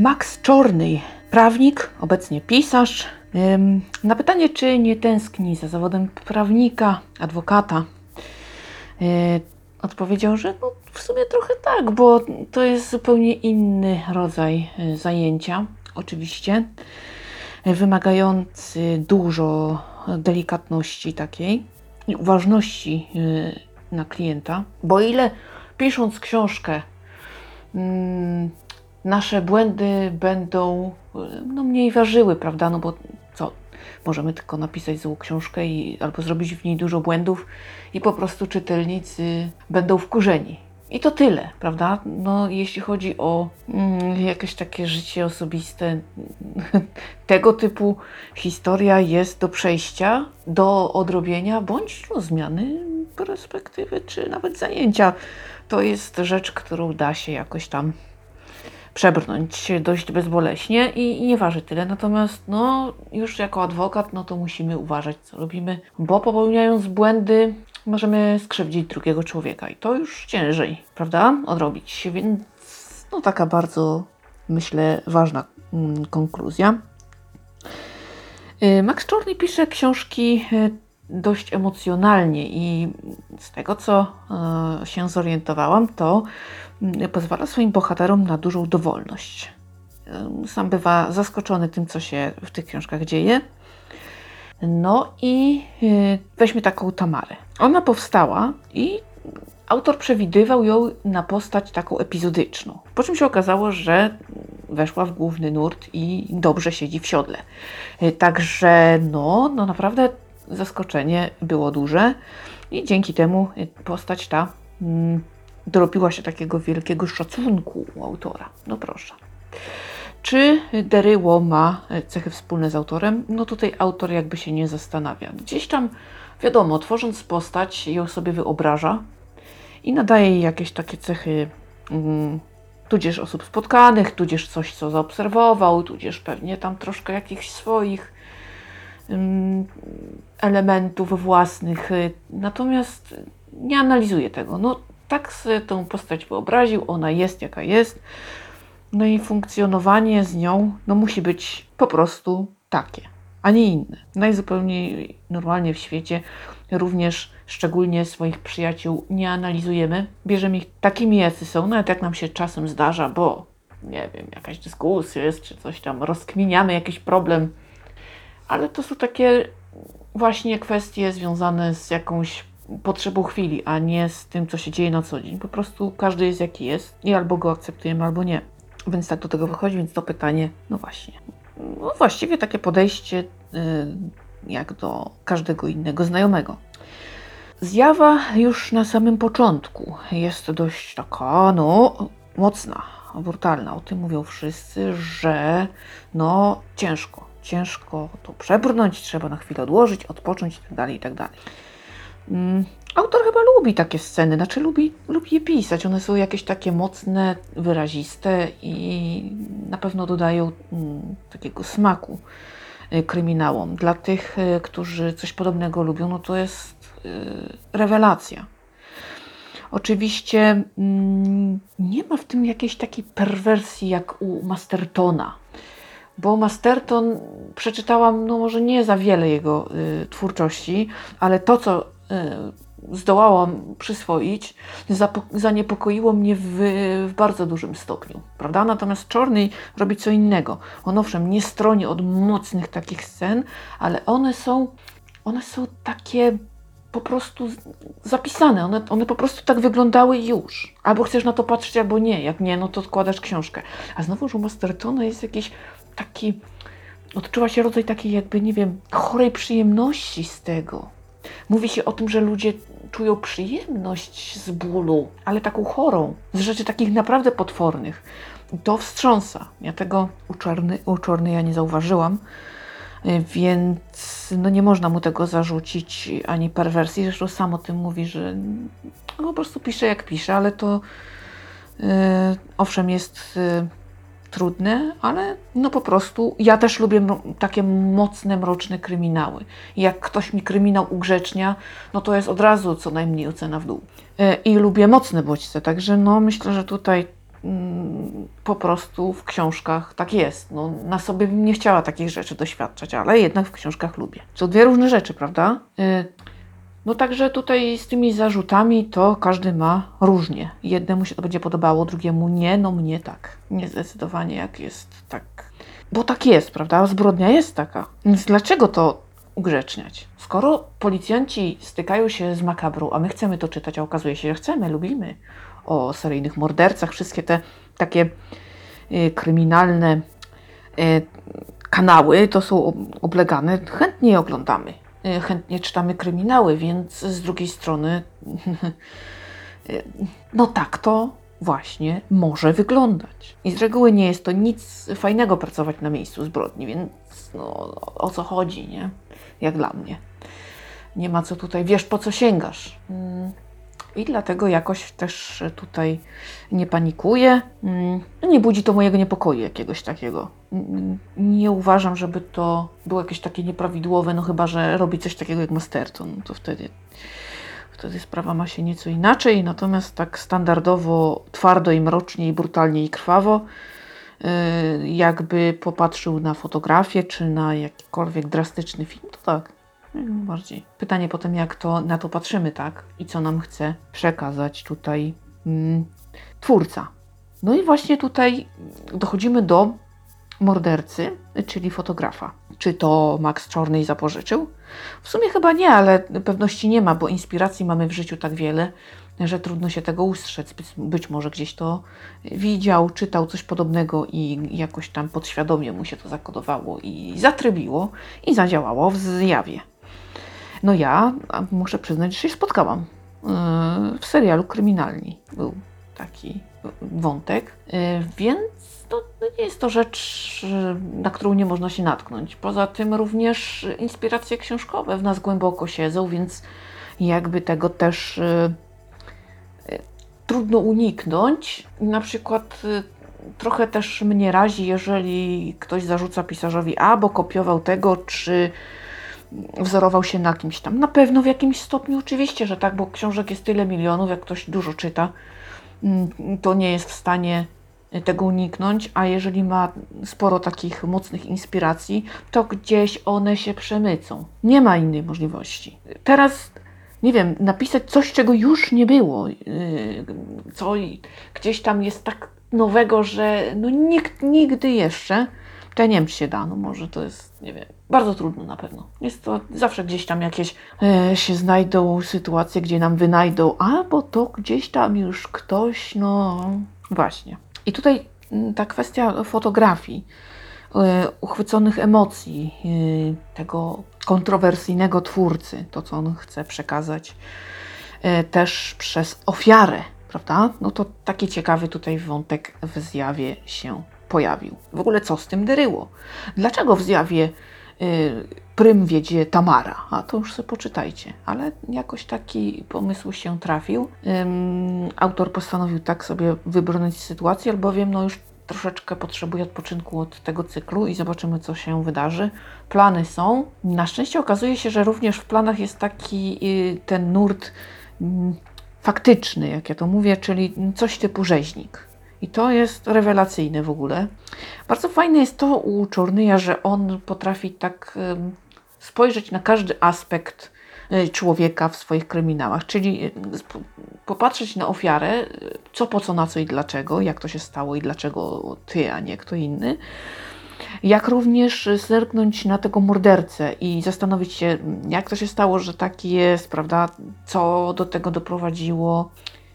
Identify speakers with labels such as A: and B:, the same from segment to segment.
A: Max Czorny, prawnik, obecnie pisarz. Na pytanie, czy nie tęskni za zawodem prawnika, adwokata, yy, odpowiedział, że no, w sumie trochę tak, bo to jest zupełnie inny rodzaj yy, zajęcia, oczywiście, yy, wymagający dużo delikatności takiej i uważności na klienta, bo ile pisząc książkę, mm, nasze błędy będą y, no, mniej ważyły, prawda? No bo co? Możemy tylko napisać złą książkę i, albo zrobić w niej dużo błędów i po prostu czytelnicy będą wkurzeni. I to tyle, prawda? No, jeśli chodzi o mm, jakieś takie życie osobiste, tego typu historia jest do przejścia, do odrobienia, bądź no, zmiany perspektywy, czy nawet zajęcia. To jest rzecz, którą da się jakoś tam przebrnąć dość bezboleśnie i, i nie waży tyle. Natomiast no, już jako adwokat, no to musimy uważać, co robimy, bo popełniając błędy, możemy skrzywdzić drugiego człowieka i to już ciężej, prawda? Odrobić. Więc no taka bardzo, myślę, ważna mm, konkluzja. Y, Max Czorny pisze książki y, dość emocjonalnie i z tego, co y, się zorientowałam, to mm, pozwala swoim bohaterom na dużą dowolność. Y, Sam bywa zaskoczony tym, co się w tych książkach dzieje. No i y, weźmy taką Tamarę. Ona powstała i autor przewidywał ją na postać taką epizodyczną. Po czym się okazało, że weszła w główny nurt i dobrze siedzi w siodle. Także no, no naprawdę zaskoczenie było duże i dzięki temu postać ta mm, dorobiła się takiego wielkiego szacunku u autora. No proszę. Czy Deryło ma e, cechy wspólne z autorem? No tutaj autor jakby się nie zastanawia. Gdzieś tam, wiadomo, tworząc postać, ją sobie wyobraża i nadaje jej jakieś takie cechy, mm, tudzież osób spotkanych, tudzież coś, co zaobserwował, tudzież pewnie tam troszkę jakichś swoich elementów własnych. y, Natomiast nie analizuje tego. No tak sobie tą postać wyobraził, ona jest jaka jest. No i funkcjonowanie z nią no, musi być po prostu takie, a nie inne. Najzupełniej normalnie w świecie również szczególnie swoich przyjaciół nie analizujemy. Bierzemy ich takimi, jacy są, nawet jak nam się czasem zdarza, bo nie wiem, jakaś dyskusja jest, czy coś tam, rozkminiamy jakiś problem, ale to są takie właśnie kwestie związane z jakąś potrzebą chwili, a nie z tym, co się dzieje na co dzień. Po prostu każdy jest jaki jest i albo go akceptujemy, albo nie. Więc tak do tego wychodzi, więc to pytanie, no właśnie. No właściwie takie podejście y, jak do każdego innego znajomego. Zjawa już na samym początku jest dość taka, no, mocna, brutalna. O tym mówią wszyscy, że no ciężko, ciężko to przebrnąć, trzeba na chwilę odłożyć, odpocząć itd. itd. Mm, Autor chyba lubi takie sceny, znaczy lubi, lubi je pisać. One są jakieś takie mocne, wyraziste i na pewno dodają mm, takiego smaku y, kryminałom. Dla tych, y, którzy coś podobnego lubią, no to jest y, rewelacja. Oczywiście mm, nie ma w tym jakiejś takiej perwersji jak u Mastertona, bo Masterton przeczytałam, no może nie za wiele jego y, twórczości, ale to, co y, zdołałam przyswoić, zaniepokoiło mnie w, w bardzo dużym stopniu, prawda? Natomiast Czorny robi co innego. On owszem nie stroni od mocnych takich scen, ale one są, one są takie po prostu zapisane. One, one po prostu tak wyglądały już. Albo chcesz na to patrzeć, albo nie. Jak nie, no to odkładasz książkę. A znowu, że u Mastertona jest jakiś taki... Odczuwa się rodzaj takiej jakby, nie wiem, chorej przyjemności z tego. Mówi się o tym, że ludzie czują przyjemność z bólu, ale taką chorą, z rzeczy takich naprawdę potwornych. To wstrząsa. Ja tego u Czarny, u Czarny ja nie zauważyłam, y, więc no nie można mu tego zarzucić ani perwersji. Zresztą sam o tym mówi, że no po prostu pisze jak pisze, ale to y, owszem jest y, trudne, ale no po prostu ja też lubię takie mocne, mroczne kryminały. Jak ktoś mi kryminał ugrzecznia, no to jest od razu co najmniej ocena w dół. E, I lubię mocne bodźce, także no myślę, że tutaj mm, po prostu w książkach tak jest. No, na sobie bym nie chciała takich rzeczy doświadczać, ale jednak w książkach lubię. To dwie różne rzeczy, prawda? Y, no także tutaj z tymi zarzutami to każdy ma różnie. Jednemu się to będzie podobało, drugiemu nie, no mnie tak. Nie zdecydowanie jak jest tak. Bo tak jest, prawda? Zbrodnia jest taka. Więc dlaczego to ugrzeczniać? Skoro policjanci stykają się z makabrą, a my chcemy to czytać, a okazuje się, że chcemy, lubimy o seryjnych mordercach, wszystkie te takie y, kryminalne y, kanały to są oblegane, chętnie je oglądamy. Y, chętnie czytamy kryminały, więc z drugiej strony, y, no tak to właśnie może wyglądać. I z reguły nie jest to nic fajnego pracować na miejscu zbrodni, więc no, o co chodzi, nie? Jak dla mnie. Nie ma co tutaj, wiesz po co sięgasz. I dlatego jakoś też tutaj nie panikuję. Mm, nie budzi to mojego niepokoju jakiegoś takiego. Mm, nie uważam, żeby to było jakieś takie nieprawidłowe, no chyba, że robi coś takiego jak Masterton, no to wtedy, wtedy sprawa ma się nieco inaczej. Natomiast tak standardowo, twardo i mrocznie i brutalnie i krwawo, y, jakby popatrzył na fotografię czy na jakikolwiek drastyczny film, to tak, bardziej. Pytanie potem, jak to na to patrzymy, tak? I co nam chce przekazać tutaj mm, twórca. No i właśnie tutaj dochodzimy do mordercy, czyli fotografa. Czy to Max Czornej zapożyczył? W sumie chyba nie, ale pewności nie ma, bo inspiracji mamy w życiu tak wiele, że trudno się tego ustrzec. Być może gdzieś to widział, czytał coś podobnego i jakoś tam podświadomie mu się to zakodowało i zatrybiło i zadziałało w zjawie. No ja muszę przyznać, że się spotkałam yy, w serialu Kryminalni. Był taki wątek, yy, więc to nie jest to rzecz, na którą nie można się natknąć. Poza tym również inspiracje książkowe w nas głęboko siedzą, więc jakby tego też yy, trudno uniknąć. Na przykład trochę też mnie razi, jeżeli ktoś zarzuca pisarzowi, a bo kopiował tego, czy wzorował się na kimś tam. Na pewno w jakimś stopniu oczywiście, że tak, bo książek jest tyle milionów, jak ktoś dużo czyta, mm, to nie jest w stanie tego uniknąć, a jeżeli ma sporo takich mocnych inspiracji, to gdzieś one się przemycą. Nie ma innej możliwości. Teraz, nie wiem, napisać coś, czego już nie było, yy, co gdzieś tam jest tak nowego, że no nikt nigdy jeszcze ja nie wiem, czy się da, no może to jest, nie wiem, bardzo trudno na pewno. Jest to zawsze gdzieś tam jakieś e, się znajdą sytuacje, gdzie nam wynajdą, a bo to gdzieś tam już ktoś, no właśnie. I tutaj mm, ta kwestia fotografii, e, uchwyconych emocji, e, tego kontrowersyjnego twórcy, to co on chce przekazać, e, też przez ofiarę, prawda? No to taki ciekawy tutaj wątek w zjawie się pojawił. W ogóle co z tym deryło? Dlaczego w zjawie y, prym wiedzie Tamara? A to już sobie poczytajcie. Ale jakoś taki pomysł się trafił. Ym, autor postanowił tak sobie wybronić sytuację, albowiem no już troszeczkę potrzebuje odpoczynku od tego cyklu i zobaczymy, co się wydarzy. Plany są. Na szczęście okazuje się, że również w planach jest taki y, ten nurt y, faktyczny, jak ja to mówię, czyli coś typu rzeźnik. I to jest rewelacyjne w ogóle. Bardzo fajne jest to u Czornyja, że on potrafi tak spojrzeć na każdy aspekt e, człowieka w swoich kryminałach, czyli e, popatrzeć na ofiarę, e, co po co, na co i dlaczego, jak to się stało i dlaczego ty, a nie kto inny. Jak również zerknąć na tego mordercę i zastanowić się, jak to się stało, że taki jest, prawda? Co do tego doprowadziło,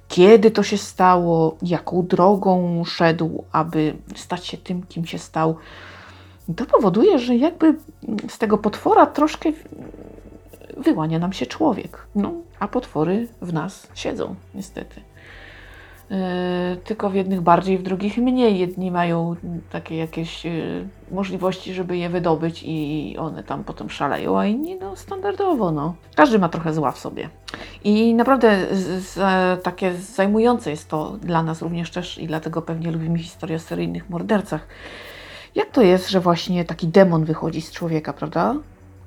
A: kiedy to się stało, jaką drogą szedł, aby stać się tym, kim się stał. To powoduje, że jakby z tego potwora troszkę wyłania nam się człowiek. No, a potwory w nas siedzą, niestety. E, tylko w jednych bardziej, w drugich mniej. Jedni mają takie jakieś e, możliwości, żeby je wydobyć i one tam potem szaleją, a inni no standardowo, no. Każdy ma trochę zła w sobie. I naprawdę z, z, takie zajmujące jest to dla nas również też i dlatego pewnie lubimy historię o seryjnych mordercach. Jak to jest, że właśnie taki demon wychodzi z człowieka, prawda?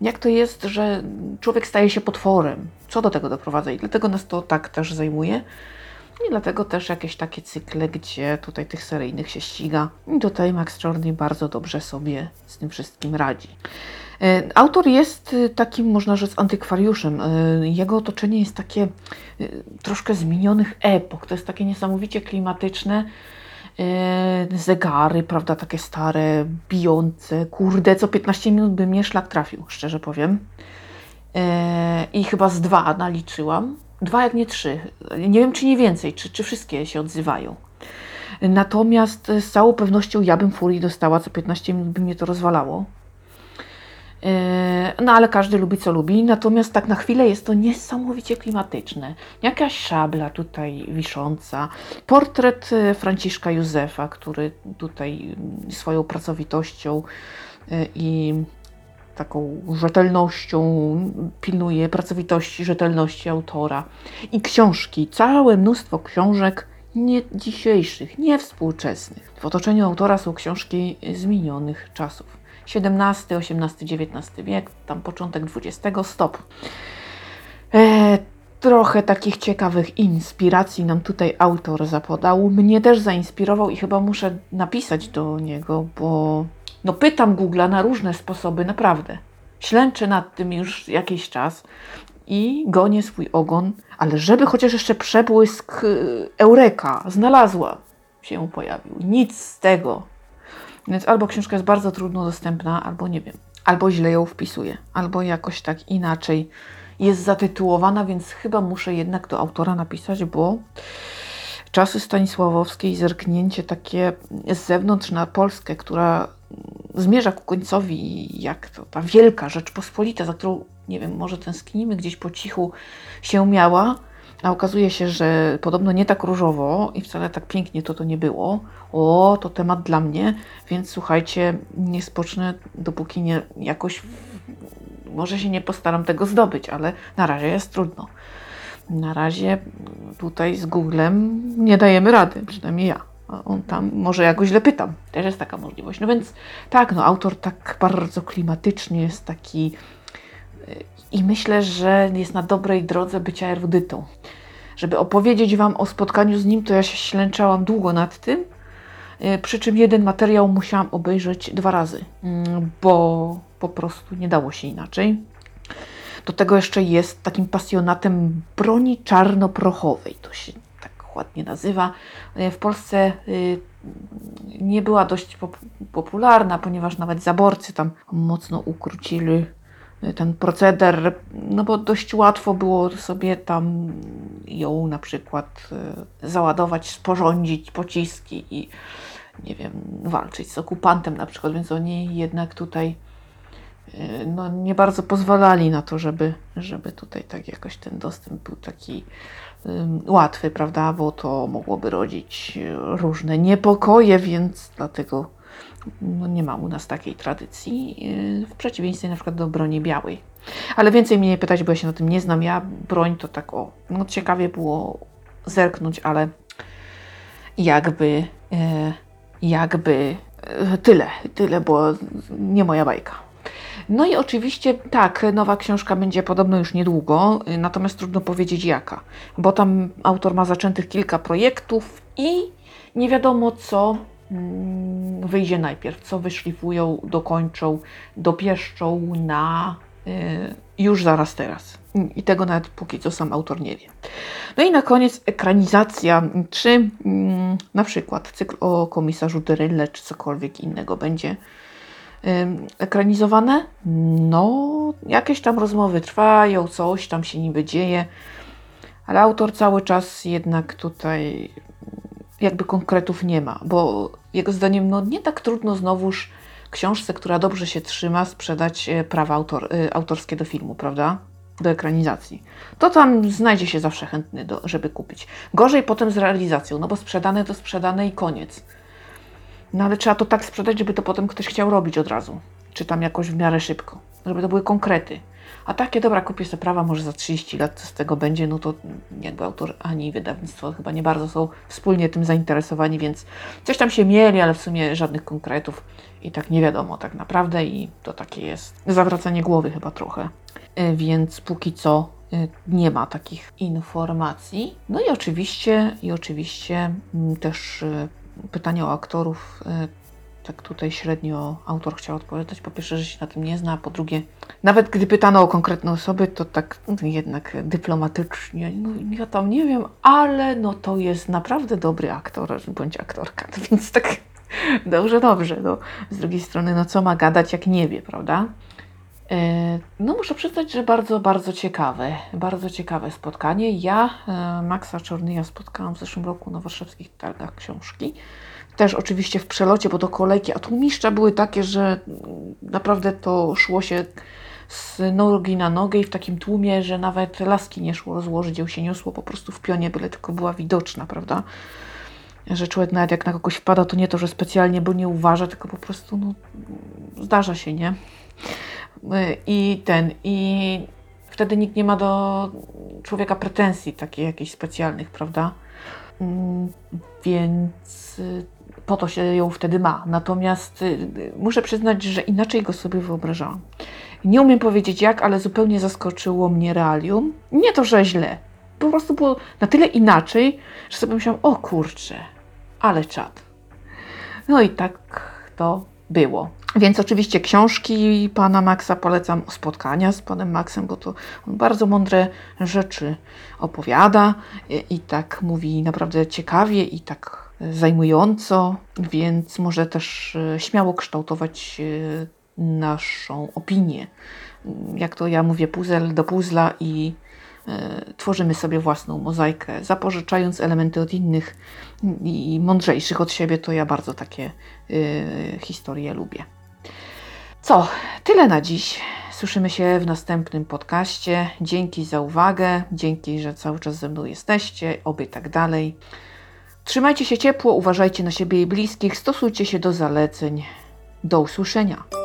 A: Jak to jest, że człowiek staje się potworem? Co do tego doprowadza? I dlatego nas to tak też zajmuje I dlatego też jakieś takie cykle, gdzie tutaj tych seryjnych się ściga. I tutaj Max Czorny bardzo dobrze sobie z tym wszystkim radzi. E, autor jest e, takim, można rzec, antykwariuszem. E, jego otoczenie jest takie troszkę zmienionych epok. To jest takie niesamowicie klimatyczne. Zegary, prawda, takie stare, bijące. Kurde, co 15 minut by mnie szlak trafił, szczerze powiem. I chyba z dwa naliczyłam. Dwa, jak nie trzy. Nie wiem, czy nie więcej, czy, czy wszystkie się odzywają. Natomiast z całą pewnością ja bym furii dostała, co 15 minut by mnie to rozwalało. E, no ale każdy lubi co lubi, natomiast tak na chwilę jest to niesamowicie klimatyczne. Jakaś szabla tutaj wisząca, portret e, Franciszka Józefa, który tutaj swoją pracowitością e, i taką rzetelnością pilnuje pracowitości, rzetelności autora. I książki, całe mnóstwo książek nie dzisiejszych, nie współczesnych. W otoczeniu autora są książki z minionych czasów. XVII, XVIII, XIX wiek, tam początek XX, stop. E, trochę takich ciekawych inspiracji nam tutaj autor zapodał. Mnie też zainspirował i chyba muszę napisać do niego, bo no pytam Google'a na różne sposoby, naprawdę. Ślęczę nad tym już jakiś czas i gonię swój ogon, ale żeby chociaż jeszcze przebłysk y, Eureka znalazła się pojawił. Nic z tego. Więc albo książka jest bardzo trudno dostępna, albo nie wiem, albo źle ją wpisuję, albo jakoś tak inaczej jest zatytułowana, więc chyba muszę jednak do autora napisać, bo czasy Stanisławowskie i zerknięcie takie z zewnątrz na Polskę, która zmierza ku końcowi, jak to ta wielka Rzeczpospolita, za którą, nie wiem, może tęsknimy gdzieś po cichu się miała, a okazuje się, że podobno nie tak różowo i wcale tak pięknie to to nie było. O, to temat dla mnie, więc słuchajcie, nie spocznę, dopóki nie jakoś, może się nie postaram tego zdobyć, ale na razie jest trudno. Na razie tutaj z Googlem nie dajemy rady, przynajmniej ja. On tam może jakoś źle pytam. Też jest taka możliwość. No więc tak, no autor tak bardzo klimatycznie jest taki i myślę, że jest na dobrej drodze bycia erudytą. Żeby opowiedzieć Wam o spotkaniu z nim, to ja się ślęczałam długo nad tym, y, przy czym jeden materiał musiałam obejrzeć dwa razy, mm, bo po prostu nie dało się inaczej. Do tego jeszcze jest takim pasjonatem broni czarnoprochowej. To się ładnie nazywa. Y, w Polsce y, nie była dość popularna, ponieważ nawet zaborcy tam mocno ukrócili ten proceder, no bo dość łatwo było sobie tam ją na przykład e, załadować, sporządzić pociski i nie wiem, walczyć z okupantem na przykład, więc oni jednak tutaj e, no, nie bardzo pozwalali na to, żeby, żeby tutaj tak jakoś ten dostęp był taki łatwy, prawda, bo to mogłoby rodzić różne niepokoje, więc dlatego no nie ma u nas takiej tradycji, yy, w przeciwieństwie na przykład do broni białej. Ale więcej mnie nie pytać, bo ja się na tym nie znam. Ja broń to tak o, no ciekawie było zerknąć, ale jakby, jakby tyle, tyle, bo nie moja bajka. No i oczywiście tak, nowa książka będzie podobno już niedługo, natomiast trudno powiedzieć jaka, bo tam autor ma zaczętych kilka projektów i nie wiadomo co Mm, wyjdzie najpierw, co wyszlifują, dokończą, dopieszczą na y, już zaraz teraz. I tego nawet póki co sam autor nie wie. No i na koniec ekranizacja, czy mm, na przykład cykl o komisarzu Deryle, czy cokolwiek innego będzie ekranizowane. No, jakieś tam rozmowy trwają, coś tam się niby dzieje, ale autor cały czas jednak tutaj jakby konkretów nie ma, bo jego zdaniem no, nie tak trudno znowuż książce, która dobrze się trzyma, sprzedać e, prawa autor, e, autorskie do filmu, prawda? Do ekranizacji. To tam znajdzie się zawsze chętny, do, żeby kupić. Gorzej potem z realizacją, no bo sprzedane to sprzedane i koniec. No ale trzeba to tak sprzedać, żeby to potem ktoś chciał robić od razu. Czy tam jakoś w miarę szybko. Żeby to były konkrety. A takie, dobra, kupię sobie prawa, może za 30 lat co z tego będzie, no to jakby autor ani wydawnictwo chyba nie bardzo są wspólnie tym zainteresowani, więc coś tam się mieli, ale w sumie żadnych konkretów i tak nie wiadomo tak naprawdę i to takie jest zawracanie głowy chyba trochę. E, więc póki co y, nie ma takich informacji. No i oczywiście, i oczywiście mm, też y, pytanie o aktorów. y, Tak tutaj średnio autor chciał odpowiadać. Po pierwsze, że się na tym nie zna, a po drugie, nawet gdy pytano o konkretne osoby, to tak no, jednak dyplomatycznie, no ja tam nie wiem, ale no to jest naprawdę dobry aktor bądź aktorka. Więc tak dobrze, dobrze. No. Z drugiej strony, no co ma gadać, jak nie wie, prawda? E, No muszę przyznać, że bardzo, bardzo ciekawe, bardzo ciekawe spotkanie. Ja e, Maxa Czornyja spotkałam w zeszłym roku na warszawskich targach książki. Też oczywiście w przelocie, bo do kolejki, a tłumiszcza były takie, że naprawdę to szło się z nogi na nogę i w takim tłumie, że nawet laski nie szło rozłożyć, ją się niosło po prostu w pionie, byle tylko była widoczna, prawda? Że człowiek nawet jak na kogoś wpada, to nie to, że specjalnie, bo nie uważa, tylko po prostu no, zdarza się, nie? I ten, i wtedy nikt nie ma do człowieka pretensji takich jakichś specjalnych, prawda? Mm, Więc y, po to się ją wtedy ma. Natomiast y, muszę przyznać, że inaczej go sobie wyobrażałam. Nie umiem powiedzieć jak, ale zupełnie zaskoczyło mnie realium. Nie to, że źle. Po prostu było na tyle inaczej, że sobie myślałam, o kurczę, ale czad. No i tak to było. Więc oczywiście książki pana Maxa polecam, spotkania z panem Maxem, bo to on bardzo mądre rzeczy opowiada i, i tak mówi naprawdę ciekawie i tak zajmująco, więc może też e, śmiało kształtować e, naszą opinię. Jak to ja mówię, puzzle do puzzla i tworzymy sobie własną mozaikę, zapożyczając elementy od innych i mądrzejszych od siebie, to ja bardzo takie y, historie lubię. Co, tyle na dziś. Słyszymy się w następnym podcaście. Dzięki za uwagę, dzięki, że cały czas ze mną jesteście, oby tak dalej. Trzymajcie się ciepło, uważajcie na siebie i bliskich, stosujcie się do zaleceń. Do usłyszenia.